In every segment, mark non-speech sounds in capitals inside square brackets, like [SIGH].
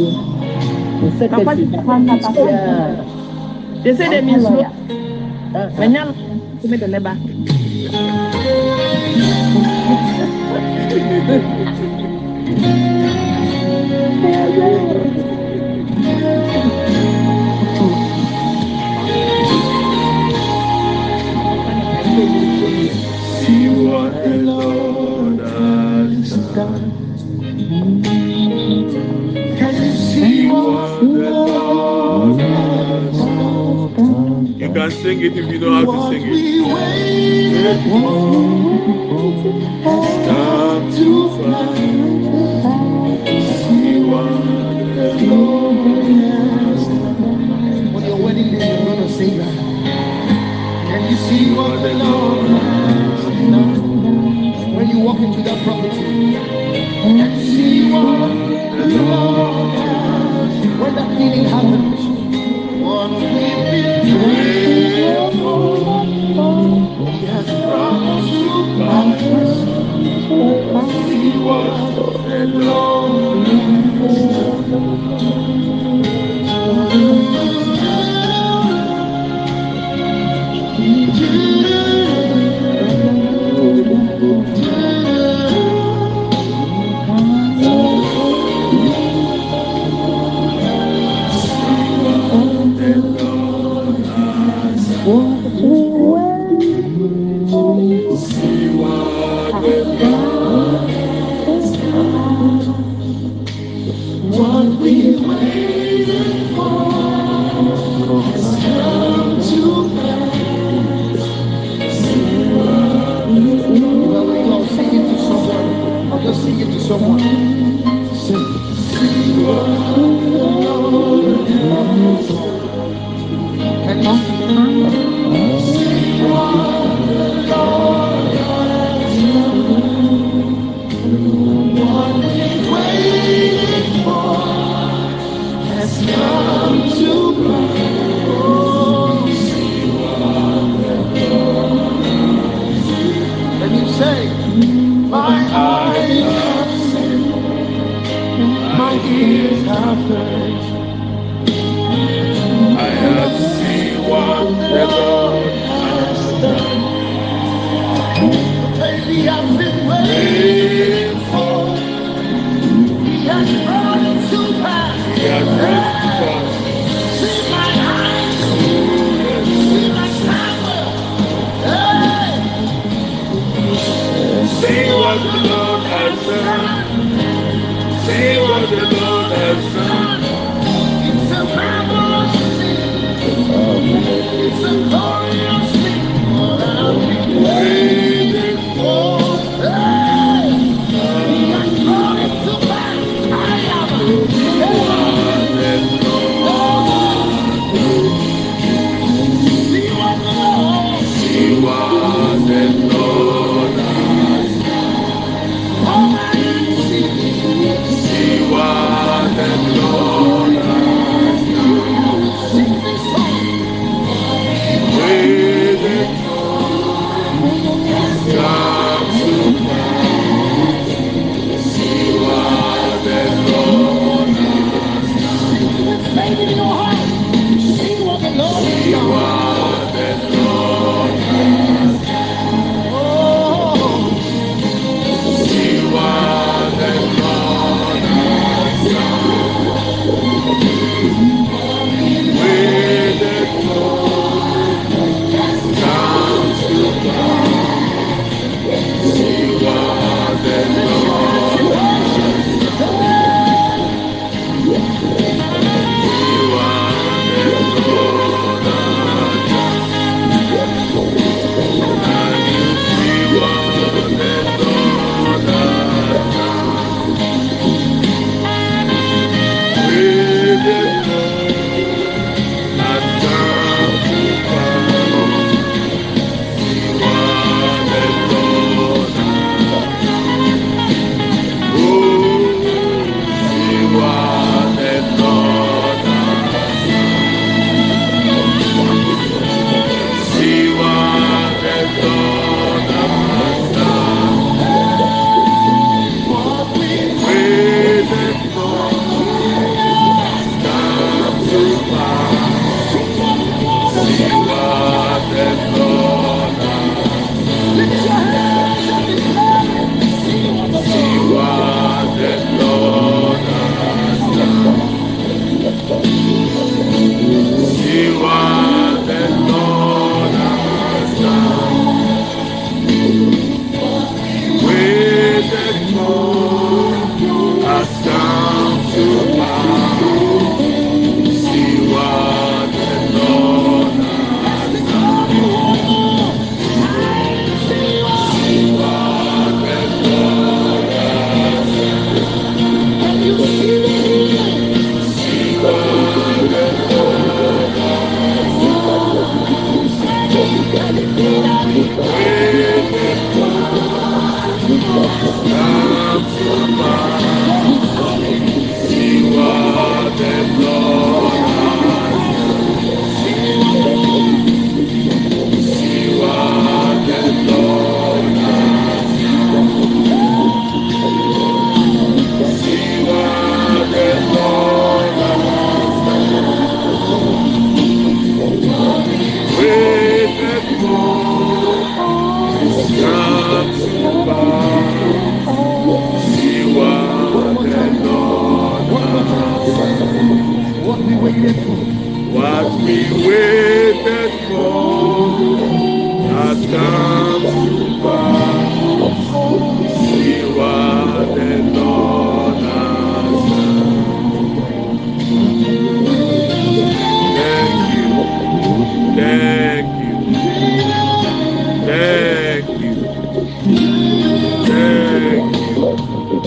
you. See what the Lord has done. You can sing it if you know how to sing it. On your wedding day, you're gonna sing that. Can you see what the Lord has when you walk into that property and see what the Lord has where that meeting happens. One weeping prayer.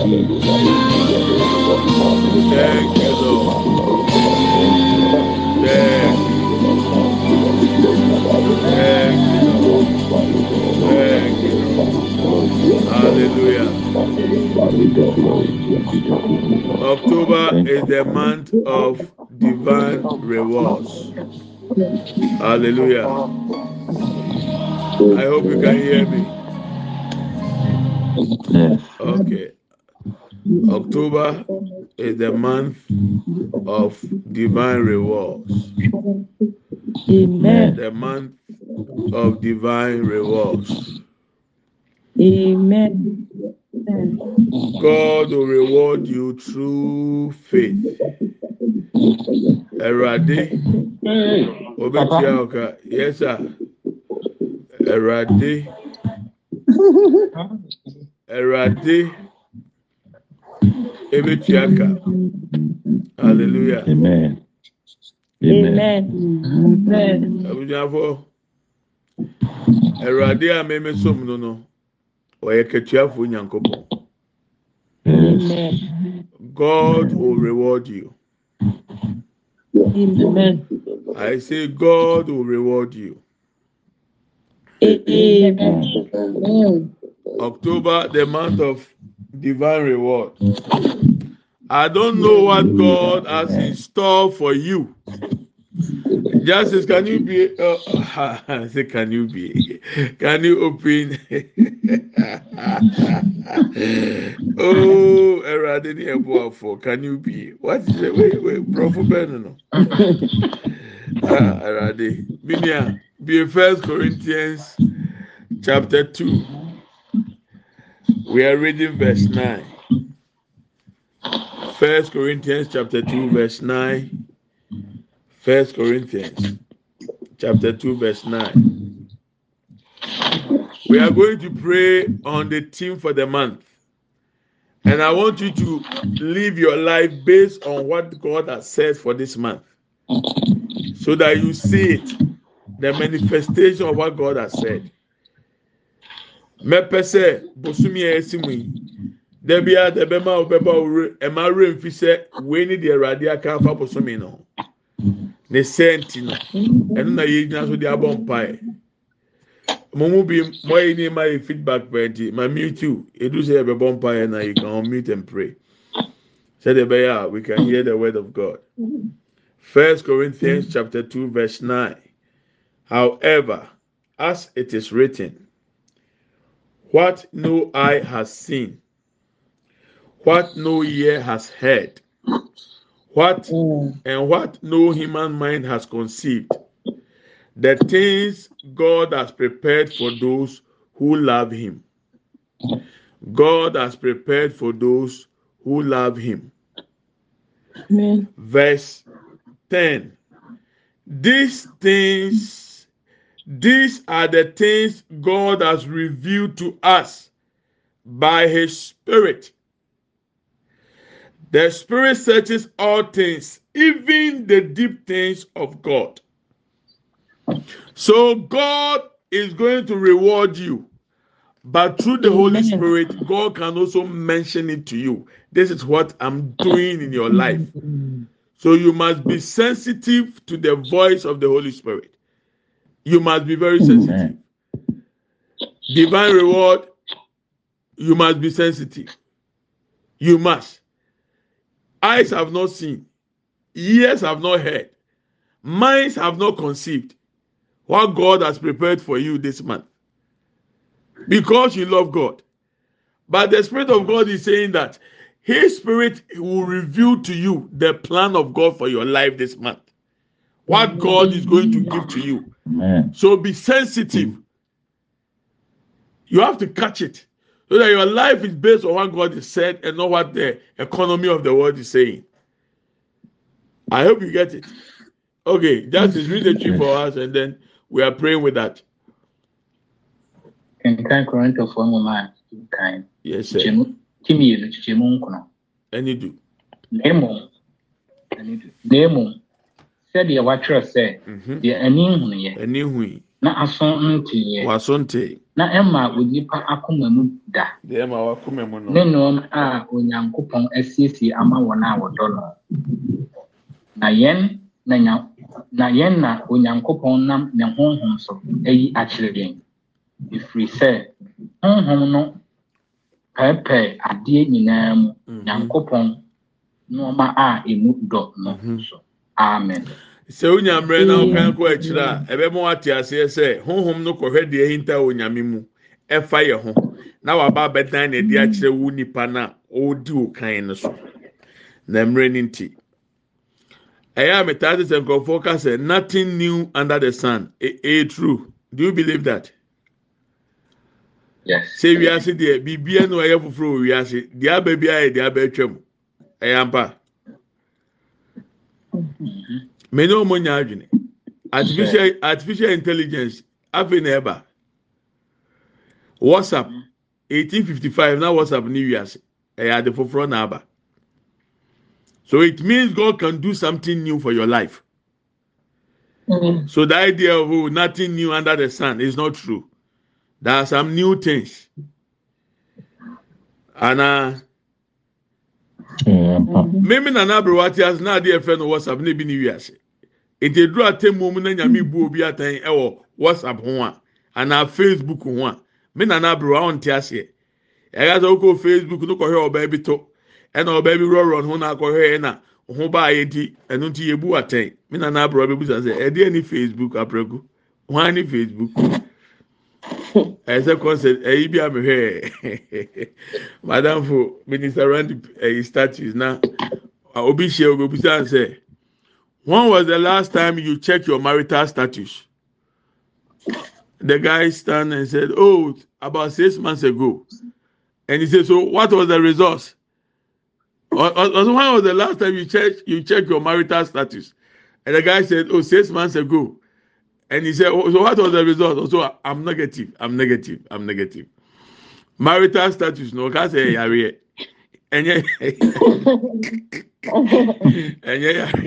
Thank you, Lord. Thank you. Thank you. Thank you. Hallelujah. October is the month of divine rewards. Hallelujah. I hope you can hear me. Okay. October is the month of divine rewards. Amen. The month of divine rewards. Amen. God will reward you through faith. Erade, obetia oka, yes sir. Erade, Erade, ebetia ka. Hallelujah. Amen. Amen. Amen. Abusuafo, Erade a meme som no no, ɔyɛ keteafo nyankopɔn. Amen. God will reward you. Amen. I say God will reward you. Amen. October, the month of divine reward. I don't know what God has in store for you. Justice, can you be? Uh, [LAUGHS] I say, can you be? Can you open? [LAUGHS] oh, Erade ni ebuafo. Can you be? What is it? Wait, wait, Prophet Ben, no. Ah, Erade. Binia, be First Corinthians chapter two. We are reading verse nine. First Corinthians chapter two, verse nine. First Corinthians chapter 2, verse 9. We are going to pray on the theme for the month. And I want you to live your life based on what God has said for this month. So that you see it, the manifestation of what God has said. Mepɛ sɛ bosomi a esi mu yi, dabi a dabi ma ɔbɛba owurɛ ɛma owurɛ nfi sɛ wei ni deɛ ɛwurade aka afa bosomi no. Ne sɛnti no ɛno na yɛ gyina so de abɔ mpae. Mo mu bi mo ayi ni ma yɛ feedback pɛnti ma mute you edu sɛ yɛbɛbɔ mpae na you can unmute and pray. Sɛdeɛ ɛbɛyɛ a we can hear the word of God. First Corinthians chapter two verse nine. However as it is written what no eye has seen what no ear has heard what mm. and what no human mind has conceived. The things God has prepared for those who love Him. God has prepared for those who love Him. Amen. Verse 10 These things, these are the things God has revealed to us by His Spirit. The Spirit searches all things, even the deep things of God. So God is going to reward you. But through the Holy Spirit, God can also mention it to you. This is what I'm doing in your life. So you must be sensitive to the voice of the Holy Spirit. You must be very sensitive. Mm-hmm. Divine reward, you must be sensitive. You must. Eyes have not seen, ears have not heard, minds have not conceived what God has prepared for you this month. Because you love God. But the Spirit of God is saying that His Spirit will reveal to you the plan of God for your life this month. What God is going to give to you. Amen. So be sensitive. You have to catch it so that your life is based on what God has said and not what the economy of the world is saying. I hope you get it. Okay, justice read the tree for us, and then we are praying with that. kenkan korintofoɔ nwoma a kan Yes, sir. ti mmienu kyɛmu nkono Any do. na mmom na mmom sɛdeɛ wɔatwerɛ sɛ Mhm. deɛ ani nhunuiɛ ani hui. na aso nteeɛ Wasonte. na ɛma onipa akoma mu da Deɛ ɛma wakoma mu ne no. nneɛma a onyankopɔn asiesie ama wɔn a wɔdɔ no na yɛn na nya na yɛn na onyankopɔn nam ne honhom so ayi akyerɛ yɛn ɛfiri sɛ honhom no pɛɛpɛɛ adeɛ nyinaa mu Mhm. nyankopɔn nneɛma a emu dɔ no Mhm. so amen. Sɛ wonya mmerɛ na wokan kɔ akyire a ɛbɛma wate aseɛ sɛ honhom no kɔhwɛ deɛ ɛhinta wɔ nyame mu ɛfa yɛ ho. Na waba abɛdan na ɛde akyerɛ wo nipa no a ɔredi wo kan no so. Na mmerɛ no nti ɛyɛ a metaa te sɛ nkurɔfoɔ ka sɛ nothing new under the sun. Ɛyɛ true. Do you believe that? Yes. Sɛ wiase deɛ biribia no ɛyɛ foforɔ wɔ wiase deɛ aba bi ayɛ deɛ aba atwam ɛyɛ ampa. Mene ɔmo nya adwene. Artificial artificial intelligence afei na ɛba whatsapp eighteen fifty five na whatsapp ni wiase. Ɛyɛ ade foforɔ na aba. So it means god can do something new for your life. So the idea of oh, nothing new under the sun is not true. There are some new things. And uh, mmemme na n'abịrịwa ate ase na-adị efe na whatsapp na ebi n'iwi ase. Nti eduru atemmu mu na nyame bu obi atan ɛwɔ whatsapp ho a anaa facebook ho a. Mme na n'abịrịwa ọ nte aseɛ ɛyɛ e sɛ wokɔ facebook no kɔhwɛ ɔbaa bi ɛna ɔbaa bi rɔrɔ no na akɔhwɛ ɛna ho baa yɛ ti ɛno nti yɛ bu atɛn mme na n'abịrịwa bɛ bu sa sɛ ɛdeɛ ni facebook apɛrɛku hwan ni facebook. Ɛsɛ concept ɛyi bi a mi hwɛ madamfo minister randy ɛyi status na obi hyɛ obi busa sɛ when was the last time you check your marital status? The guy stand and said oh about six months ago. And he said so what was the result or, or, or when was the last time you check you check your marital status? And the guy said oh six months ago and he said oh, so what was the result? So i'm negative i'm negative i'm negative. Marital status no ká sẹ yàrá ẹnyẹ ẹnyẹ yàrá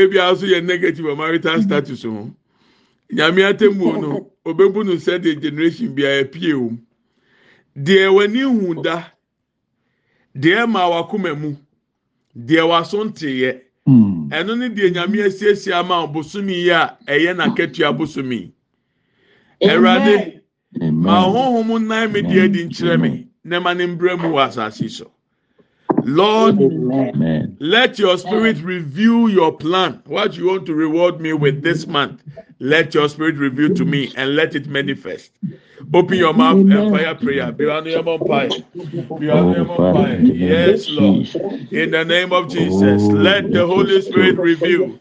ebi aso yɛ negative wɔ marital status ho nyame atemu no obebu no sɛ de generation bi a ɛpie o deɛ w'ani hu da deɛ ma wakoma mu deɛ waso nteeɛ. Hmm. ɛno ne deɛ nyame asiesie ama bosomi yi a ɛyɛ n'akatua bosomi ɛwurade ma amen. Honhom nan mi deɛ di nkyerɛ mi na ma ne mbrɛ mu wɔ asase so. Lord. amen. Let your spirit reveal your plan, what you want to reward me with this month. Let your spirit reveal to me and let it manifest. Open your mouth and fire prayer. Be on your empire. Be on your Father, in the name of Yes, Lord. In the name of Jesus, Oh, let the Holy Spirit reveal.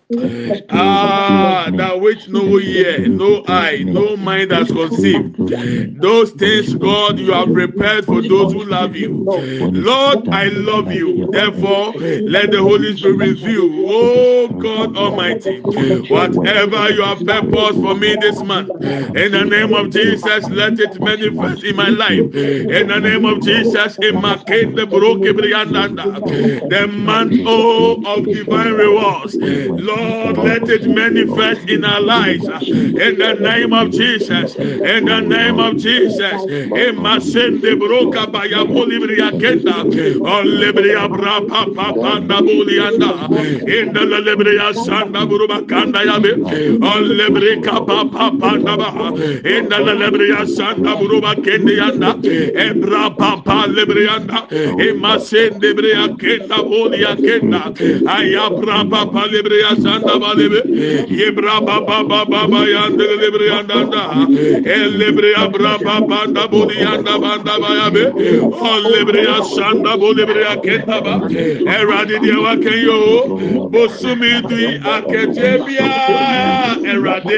Ah, that which no ear, no eye, no mind has conceived. Those things, God, you have prepared for those who love you. Lord, I love you. Therefore, let the Holy Spirit reveal, oh God Almighty, whatever you have purposed for me this month. In the name of Jesus, let it manifest in my life. In the name of Jesus, in my kingdom, the month oh, of divine rewards. Lord, let it manifest in our lives. In the name of Jesus. In the name of Jesus. In my sin, the broka by a bolibria kenda. On oh, libria brapa papa bulianda. In the libria sanda buruba kanda yabe. Oh, On librika papa panda. In the libria santa buruba kende yanda. Ebra papa lebrianda e masende brea kenda bolia kenda aya bra papa lebrea santa balebe ye bra papa baba yanda lebrianda da e lebrea bra papa da bolia da banda bayabe o lebrea santa bolebrea kenda ba eradi diawa kenyo bosumi dui akeje bia eradi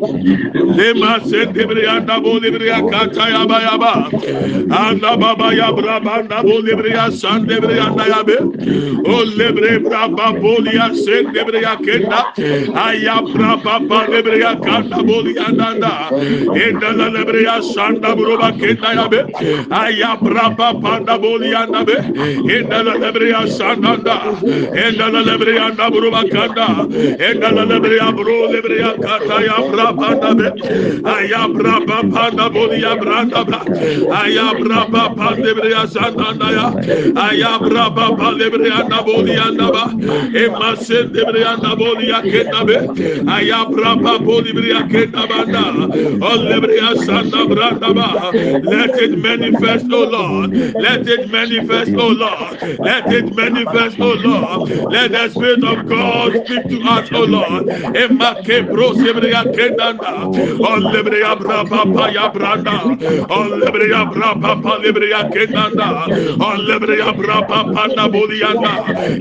Lema sente bria da bo libria kata ya ba ya ba. Anda baba ya bra banda bo libria sande bria da ya be. O libre bra ba bo lia sente bria kenda. Aya bra ba ba libria kanda bo lia nanda. Enda la libria sanda bro ba kenda ya be. Aya bra ba banda bo lia na be. Enda la libria sanda da. Enda la libria anda bro ba kanda. Enda la libria bro libria kata ya bra Let it manifest, O Lord. Let it manifest, O Lord. Let it manifest, O Lord. Let the Spirit of God speak to us, O Lord. branda, allebre ya bra papa ya branda, allebre ya bra papa lebre ya kenanda, allebre ya bra papa na bolianda,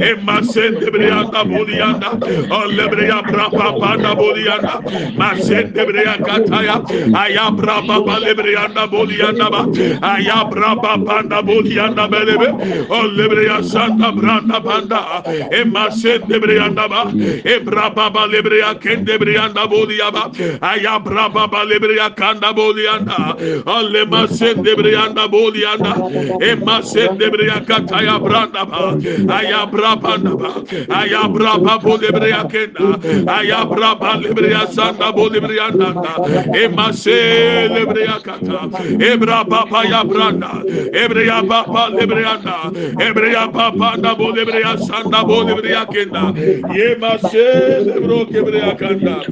emma sende bre ya na bolianda, allebre ya bra papa na bolianda, ma sende bre ya kataya, aya bra papa lebre ya na bolianda ba, aya bra papa na bolianda belebe, allebre ya santa branda banda, emma sende bre ba, ebra papa lebre ya kende bre ya na bolianda ba, Aya braba balebriya kanda bolianda. Alle masen debriyanda bolianda. E masen debriya kataya branda ba. Aya braba da ba. Aya braba bolebriya kenda. Aya braba lebriya sanda bolebriya nanda. E masen lebriya kata. E braba pa ya branda. E briya baba lebriya da. E briya baba da bolebriya sanda bolebriya kenda. Ye masen lebro kebriya kanda.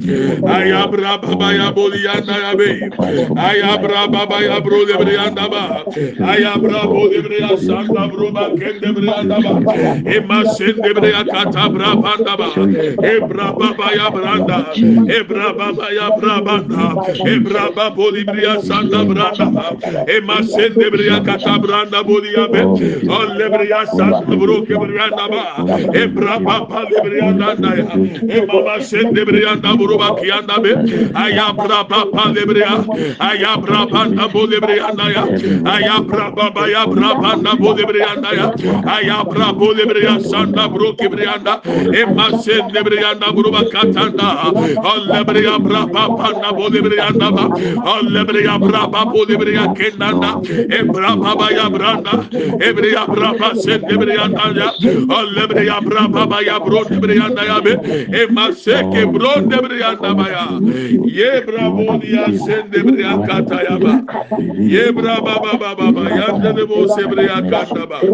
Aya Ayabra baba ya bolianda ya be. Ayabra baba ya bro de brianda ba. Ayabra bo de bria santa bro ba ken de brianda ba. E masen de bria kata bra banda ba. E bra baba ya branda. E bra baba ya bra banda. E bra baba boli bria santa branda. E masen de bria kata branda boli ya be. Olle bria santa bro ke brianda ba. E bra baba de brianda ya. E mama sen de brianda bro ba kianda be. ayabra papa lebrea ayabra panda bolebrea naya ayabra baba ayabra panda bolebrea naya ayabra bolebrea sanda broki breanda emase lebrea na buruba katanda olebrea bra papa na bolebrea naba olebrea bra papa bolebrea kenanda ebra baba ya branda ebrea bra papa sen lebrea naya olebrea bra baba ya bro lebrea naya be. Emase ke bro lebrea naba ya ye bravo dia sende bre akata ya ba. Ye brava ba ba ya de se bre akata ba.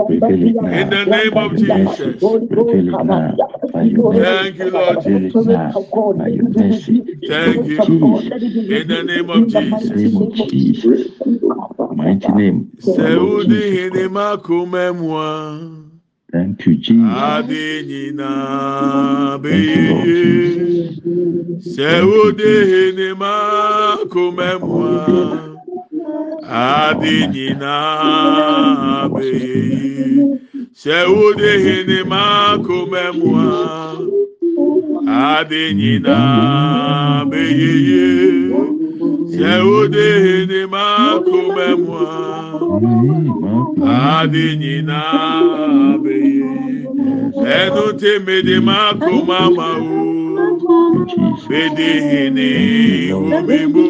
In the name of Jesus. Thank you Lord Jesus. Thank you in the name of Jesus. mighty name. Seudi hinima kumemwa Thank you, Jesus. Adenina beye sewude nema kumemwa. Adenina beye sewude nema kumemwa. Adenina beye. Yehudi ni makume mwa Adi nyina beye Enu timi di makuma mawu Bidi hini umimu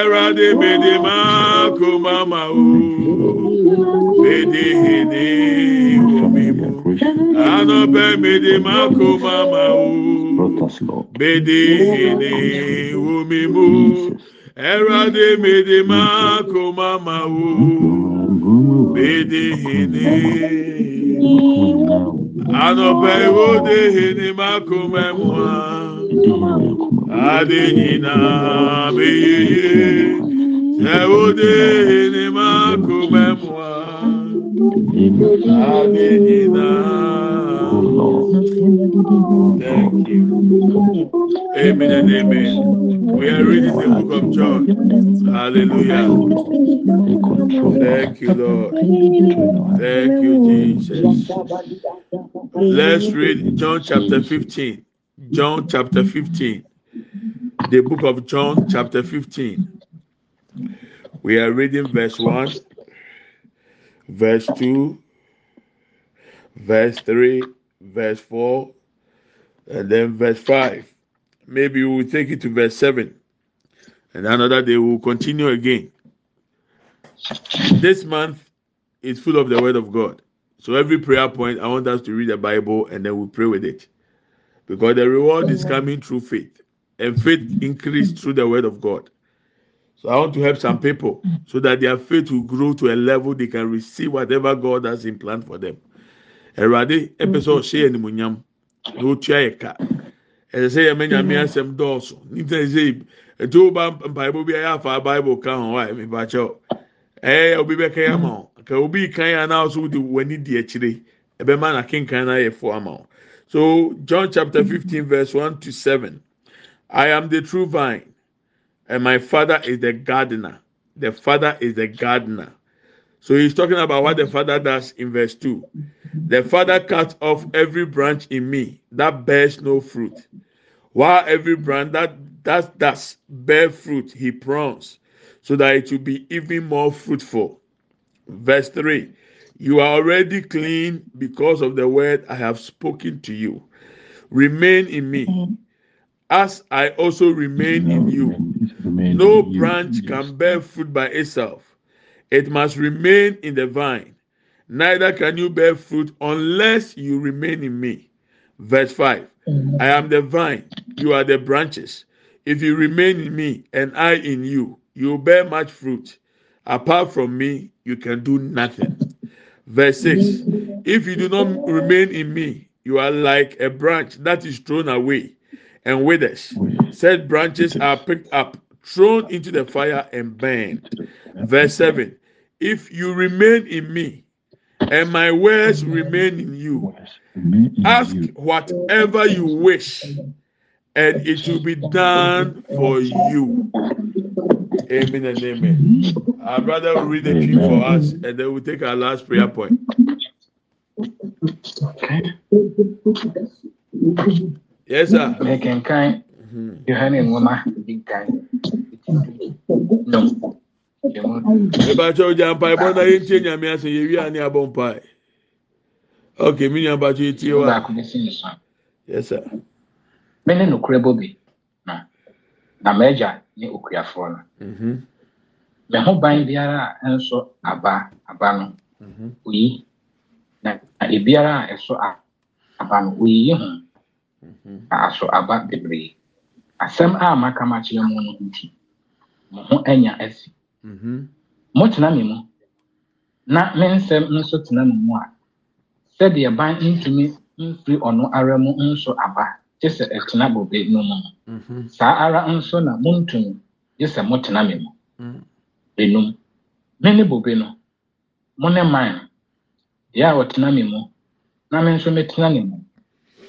Eradi bidi makuma mawu Bidi hini umimu Anope bidi makuma mawu Bidi hini mi mú. Erade mede ma koma ma wo. Mede hene. Anope wo de hene ma koma mwa. Ade nyina me yeye. Se wo de hene ma koma mwa. Ade nyina nyina. Thank you. Amen and amen. We are reading the book of John. Hallelujah. Thank you, Lord. Thank you, Jesus. Let's read John chapter 15. John chapter 15. The book of John chapter 15. We are reading verse 1, verse 2, verse 3, verse 4, and then verse 5. Maybe we will take it to verse 7. And another day we will continue again. This month is full of the word of God. So every prayer point, I want us to read the Bible and then we pray with it. Because the reward is coming through faith. And faith increased through the word of God. So I want to help some people so that their faith will grow to a level they can receive whatever God has in plan for them. Awurade ɛpɛ mm-hmm. sɛ ɔhyɛ animonyam na otua yɛ ka. Ɛsɛ sɛ yɛmɛ nyame mm-hmm. asɛm dɔɔso. Nípa ɛsɛ ɛtò ɔba mpaebɔ bi a yɛ afa bible ka ho a ɛmi ba kyɛw ɛyɛ obi bɛ kɛn ama mm-hmm. o ka obi kan yɛ anan so de w'ani di akyire ɛbɛma na kenkan na yɛ fo ama o so John chapter fifteen verse one to seven. I am the true vine and my father is the gardener. The father is the gardener. So he's talking about what the father does in verse 2. The father cuts off every branch in me that bears no fruit, while every branch that does does bear fruit, he prunes, so that it will be even more fruitful. Verse 3 You are already clean because of the word I have spoken to you. Remain in me, as I also remain in you. No branch can bear fruit by itself it must remain in the vine. Neither can you bear fruit unless you remain in me. Verse 5 mm-hmm. I am the vine, you are the branches. If you remain in me and I in you, you will bear much fruit. Apart from me, you can do nothing. Verse 6 If you do not remain in me, you are like a branch that is thrown away and withers. Said branches are picked up, thrown into the fire, and burned. Verse 7 If you remain in me and my words remain in you, ask whatever you wish, and it will be done for you. Amen and amen. Our brother will read the key for us, and then we'll take our last prayer point. Yes, sir. mekenkan mm-hmm. yohane nwoma di kan no Ìbáṣọ ọjà mpa ẹ̀bọ́n náà yẹn tiẹ̀ nyàmé àṣẹ yẹ wíwá ní abọ́ mpa ẹ̀. Ok, mi ní abájọ yẹn tiẹ̀ so Yes, sir. nokorɛ bɔ bi na na m'agya ne okuafoɔ no me ho ban biara a ɛnso aba aba no oyi na ebiara a ɛso aba no oyiyi ho na aso aba bebree asɛm a maka makyerɛ mu no nti. Mo ho anya asi motena me mu na me nsɛm nso tena me mu a sɛdeɛ ban ntumi mfiri ɔno ara mu nso aba gye sɛ ɛtena bobe no mu. Saa ara nso na montumi gye sɛ motena me mu enum me ne bobe no mo ne man deɛ a ɔtena me mu na me nso metena ne mu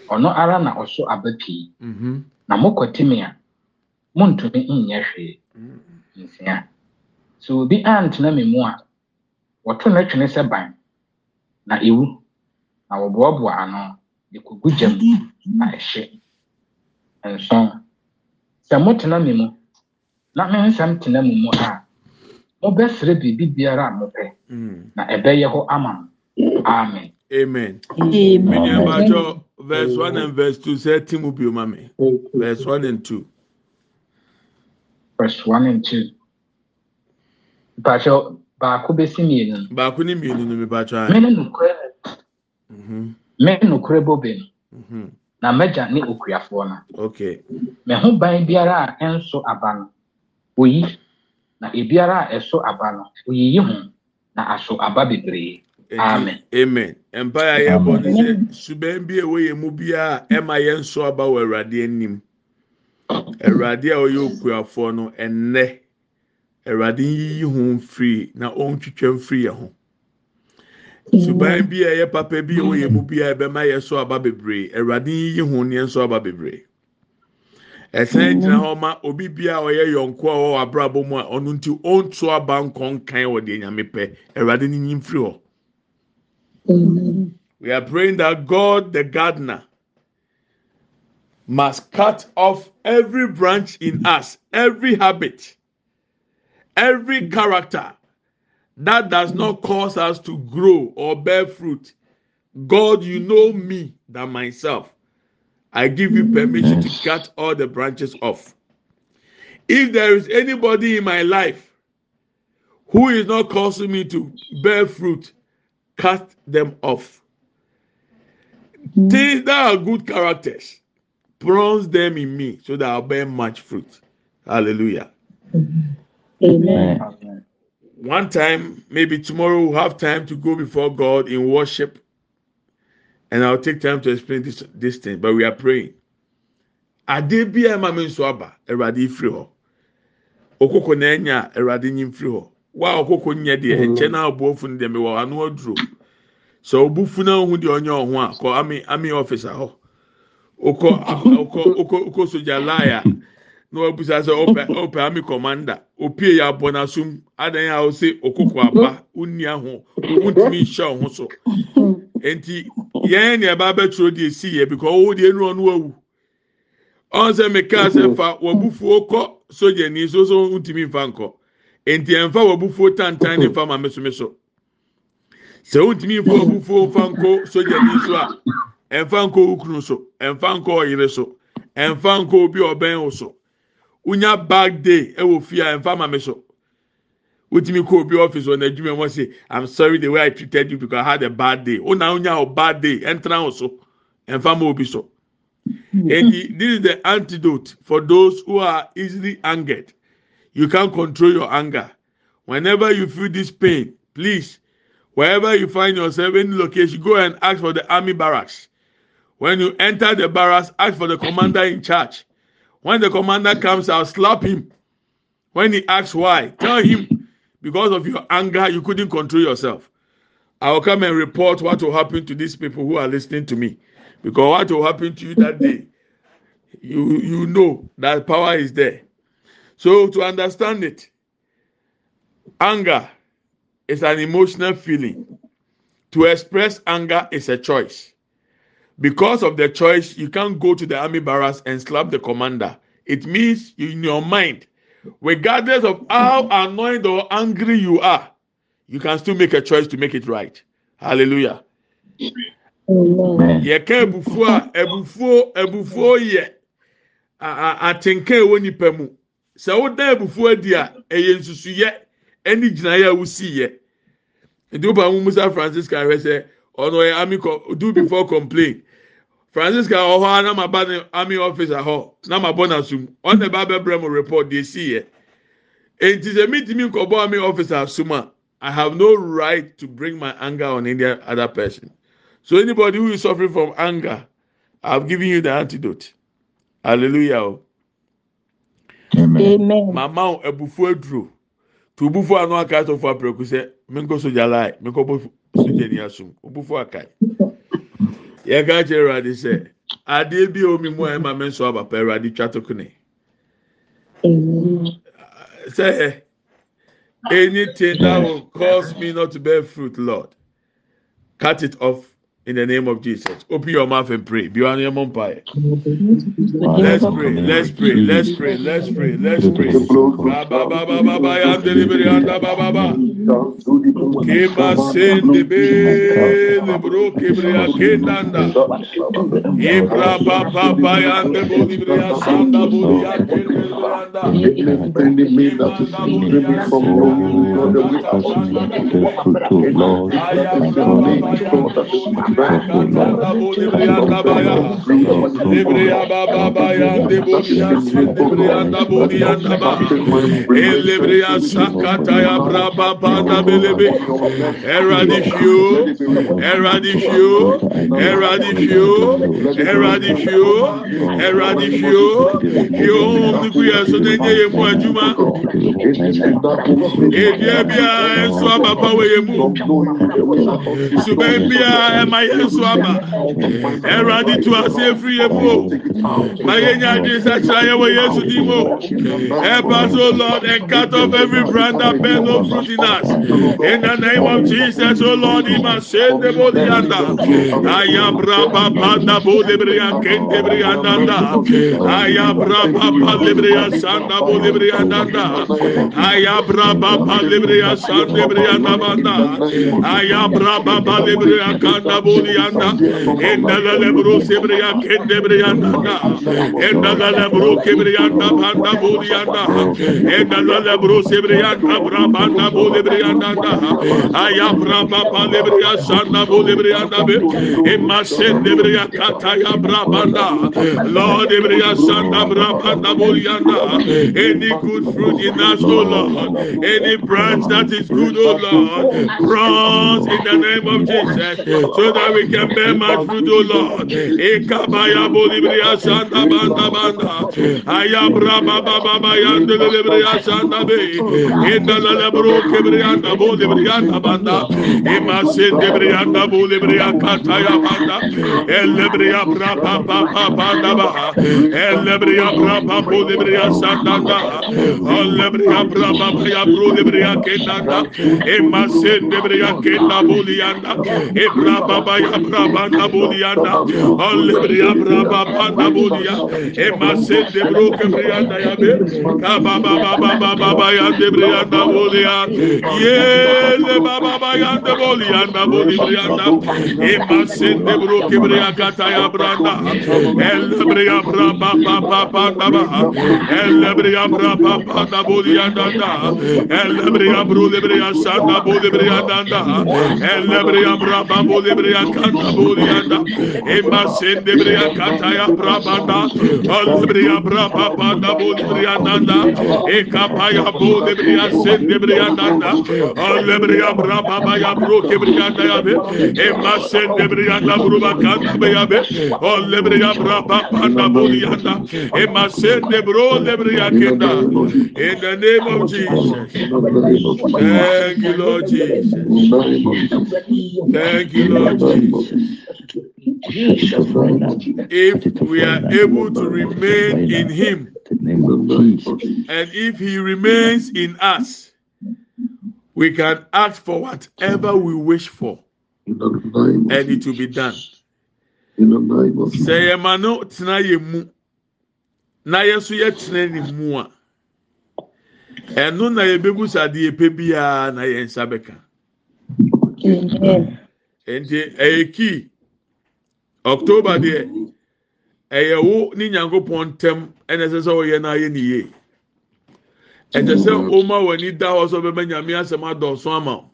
ɔno ara na ɔso aba pii. Mhm, na mokɔte me a montumi nyɛ hwee. Nsia. Sɛ obi antena me mu a wɔto no twene sɛ ban na ewu na wɔboaboa ano de kogu gya mu na ɛhye nson sɛ motena me mu na me nsɛm tena mo mu a mobɛsrɛ biribi biara a mopɛ mhm. na ɛbɛyɛ hɔ ama mo amen Amen. Amen. Mi ní abájọ verse one and verse two sẹ́ tí mo bí o ma mi. Verse one and two. verse one and two mpakyɛ baako bɛsi mmienu no Baako ní mmienu ní mi bá tọ́ me ayé. ne nokorɛ Mhm, me nokorɛ bobe no mhm. na m'agya ne okuafoɔ no Okay. me ho ban biara a ɛnso aba no oyi na ebiara a ɛso aba no oyiyi ho na aso aba bebree Amen. Amen. Empire yɛ bɔ ne sɛ suban bi a ɛwɔ yɛn mu biara ɛma yɛn nso aba wɔ Awurade anim. Awurade a ɔyɛ okuafoɔ no ɛnnɛ. Awurade yiyi ho mfiri na ɔntwitwa mfiri yɛn ho. Suban bi a ɛyɛ papa bi a ɛwɔ yɛn mu biara ɛbɛma yɛn so aba bebree. Awurade yiyi ho ne yɛn so aba bebree. ɛsɛn gyina hɔ ma obi bia a ɔyɛ yɔnko a ɔwɔ abrabɔ mu a ɔno nti ɔnto aba nkɔnkan wɔ deɛ nyame pɛ awurade nyim firi hɔ we are praying that god the gardener must cut off every branch in us every habit every character that does not cause us to grow or bear fruit god you know me than myself I give you permission to cut all the branches off. If there is anybody in my life who is not causing me to bear fruit, cut them off. Mm. Things that are good characters, bronze them in me so that I'll bear much fruit. Hallelujah. Mm-hmm. Amen. One time, maybe tomorrow we'll have time to go before God in worship and I'll take time to explain this this thing. But we are praying. Ade bi a ɛma mi nso aba, Awurade ifiri hɔ. Okoko na enya Awurade nyi mfiri hɔ. Wa okoko nyɛ deɛ nkyɛn na aboɔfo no deɛ mi wɔ ano aduro. Sɛ obufu na ohun deɛ ɔnyɛ ɔho a, kɔ ami ami ɔfisa hɔ. Okɔ okɔ okɔ okɔ soja laaya na wabusa sɛ ɔpɛ ami commander opie yɛ abɔnasum adan a ɔsɛ okoko aba? Unni aho. Wuntumi nhyɛ ɔho so. Nti yɛn ni ɛba abɛturo deɛ si yɛ because ɔwɔ deɛ nu ɔno awu ɔn sɛ meka sɛ fa wabufuo kɔ sojani so so wuntumi nfa nkɔ. Nti ɛnfa wabufuo tantan ne nfa maame so so. Sɛ wuntumi nfa wabufuo nfa nkɔ sojani so a ɛnfa nkɔ okunu so ɛnfa nkɔ ɔyere so ɛnfa nkɔ obi ɔbɛn so. Wonya bag day ɛwɔ fie a ɛnfa ma me so wotumi kɔ obi office wɔ n'adwuma mu ɔsɛ i'm sorry the way i treated you because i had a bad day. O na o bad day ɛntena o so ɛnfa ma obi so and this is the antidote for those who are easily angered. You can't control your anger. Whenever you feel this pain please wherever you find yourself any location go and ask for the army barracks. When you enter the barracks ask for the commander in charge when the commander comes i'll slap him when he asks why tell him because of your anger, you couldn't control yourself. I will come and report what will happen to these people who are listening to me. Because what will happen to you that day, you you know that power is there. So to understand it, anger is an emotional feeling. To express anger is a choice. Because of the choice, you can't go to the army barracks and slap the commander. It means in your mind regardless of how mm-hmm. annoyed or angry you are, you can still make a choice to make it right. Hallelujah. yɛka ebufuo a ebufuo ebufuo yɛ atenka ɛwɔ nipa mu sɛ woda ebufuo adi a ɛyɛ nsusuyɛ ɛne gyinaeɛ a wosi yɛ nti wopa mu musa francis kan hwɛ sɛ ɔno ɔyɛ army do before complain francis kan ɔhɔ a na ma ba ne army officer hɔ na ma bɔ n'asum ɔna ɛba abɛbrɛ mu report deɛ si yɛ eti sɛ mi ti mi nkɔbɔ army officer asum a i have no right to bring my anger on any other person. So anybody who is suffering from anger, I've given you the antidote. Hallelujah. Oh. Amen. Mama oh, ebufu eduro. To bufu anu aka to for apreku sɛ minko soja lai minko bo soja ni asum obufu akai. Yɛ ka kyerɛ Awurade sɛ adeɛ bi a omi mu a ɛma mi nso aba pɛ Awurade twa to kene. Sɛ anything that will cause me not to bear fruit, Lord, cut it off in the name of Jesus. Open your mouth and pray. Be on your empire. Let's pray. Let's pray. Let's pray. Let's pray. Let's pray. Ba ba ba ba ba ba ya delivery anda ba ba ba. Kema sende be lebro kebrea kendanda. Ibra ba ba ba ya bo librea sanda bo ya kendanda. enemy that is hindering me from growing in the way I want to bear fruit, oh Lord. And for me, God, that is my friend, Libria Kabaya, Libria Babaya, Deboria, Libria Naboria Naba, Libria Sakataya Braba Bada Belebe, Eradishio, Eradishio, Eradishio, Eradishio, Eradishio, Yom Libria Sodenye Mwajuma, Ebia Bia Swababa Wemu, Subebia Emai. Yẹn so ama ẹwurade tu ase efiri yẹn mu o. Yesu help us o. Lord and cut off every brand that bear no fruit in us. In the name of jesus o lord ima se de bo di anda. Ayabra papa da bo de bria kende bria nanda ayabra papa de bria sanda bo de bria nanda ayabra papa de bria sanda bria nanda ayabra papa de bria kanda bo Bolianda, Endala Lebro Sebria, Kendebrianda, Endala Lebro Kebrianda, Banda Bolianda, Endala Lebro Sebrianda, Brabanda Bolibrianda, Ayabra Papa Lebria, Sanda Bolibrianda, Emasen e Debria, Kataya Brabanda, Lord Ebria, Sanda Brabanda Bolianda, any good fruit in us, O Lord, any branch that is good, O Lord, branch in the name of Jesus, so that we can bear much fruit, O Lord. Ekabaya bolibriya santa banda banda. Ayabra baba baba yande libriya santa be. Edala lebro kebriyanda bolibriyanda banda. Emasin debriyanda bolibriya kataya banda. Elebriya bra baba banda ba. Elebriya bra baba bolibriya santa da. Elebriya bra baba ya bro libriya ketanda. Emasin debriya ketanda boliyanda. Ebra baba Rabaya Brabanda Budianda, Olibria Brabanda Budia, Emma Send the Broken Brianda Yabe, Kababa Baba Baba Yande Brianda Budia, Yele Baba Yande Budianda Budianda, Emma Send the Broken Briakata Yabranda, Elbria Braba Baba Baba, Elbria Braba Baba Budianda, Elbria Brulibria Santa Budibrianda, Elbria Braba Budibrianda. ya kata boliyanda emba sende briya kata ya brabanda albriya brabanda bolbriya nanda e kapa ya bode briya sende briya nanda albriya brababa ya bro ke briya da ya be emba sende briya da bruba kan be ya be albriya brabanda boliyanda emba sende bro de briya kenda. İn the name of Jesus. Thank you Lord Jesus. Thank you Lord Jesus. If we are able to remain in him and if he remains in us we can ask for whatever we wish for and it will be done. Yɛ ma no tena yɛ mu na yɛ so yɛ tena ne mu a ɛno na pɛ biara na nsa bɛka. Nti ɛyɛ kii October deɛ ɛyɛ wo ne nyankopɔn ntɛm ɛna ɛsɛ sɛ ɔyɛ na ayɛ ne yie. Ɛkyɛ sɛ ɔma wɔn ani da hɔ sɛ ɔbɛbɛ nyame asɛm adɔɔso ama wo.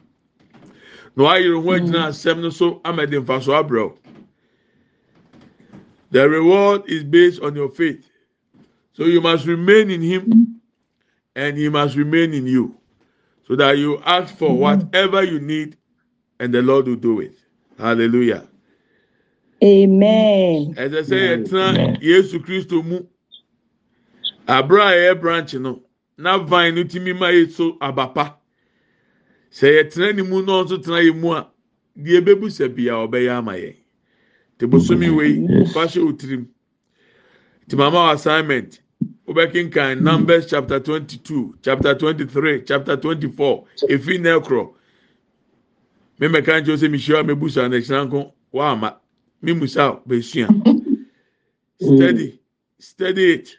na wayere ho agyina asɛm no so ama de mfa so abrɛw the reward is based on your faith. So you must remain in him and he must remain in you. So that you ask for whatever you need and the lord will do it hallelujah. Amen. Ɛsɛ sɛ yɛtena yesu kristo mu. Abere a yɛyɛ branch no na vine no tumi ma yɛ so abapa. sɛ yɛtena ne mu na ɔnso tena yɛ mu a deɛ ebebu sɛ bia ɔbɛyɛ ama yɛn. Te bosomi wei fa hyɛ otirim te mama wɔ assignment wobɛkenkan numbers chapter twenty two chapter twenty three chapter twenty four efi nɛkorɔ mmɛka nkyɛn sɛ mihyia a mebusa na ɛkyina nko wama mimusa besua [LAUGHS] mm. study study it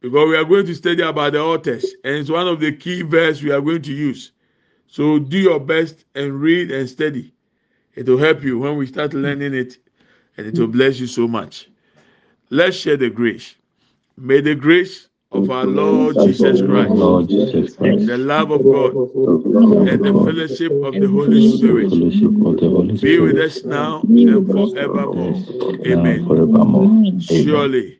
because we are going to study about the altars and it's one of the key verse we are going to use. So do your best and read and study. It will help you when we start learning it, and it will bless you so much. Let's share the grace. May the grace of our Lord Jesus Christ, Lord Jesus the love of God, and the fellowship of the Holy Spirit fellowship of the Holy be with us now and forevermore. Amen. Surely,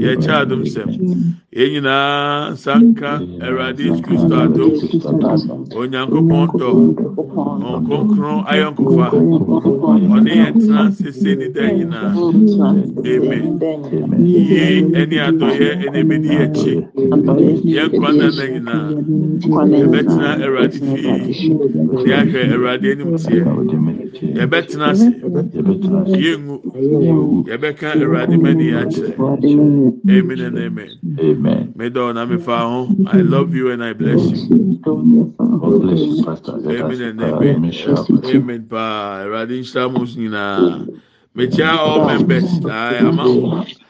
Yɛkyɛ adom sɛm yɛn nyinaa nsanka awurade kristo adom. Onyankopɔn dɔ ɔnkronkron ayɔnkofa ɔne yɛn tena sese ne da nyinaa amen. Yie ɛne adɔyɛ ɛna ebedi akyi yɛn kwan nana nyinaa yɛbɛtena awurade fie yɛahwɛ awurade anim teɛ yɛbɛtena ase yɛngu yɛbɛka awurade mani akyerɛ. Amen and amen. Amen. May the na me fa I love you and I bless you. God bless you, Pastor. Amen and amen. Amen. Pa. Radin Shamus nyinaa. Mekyia all members. I am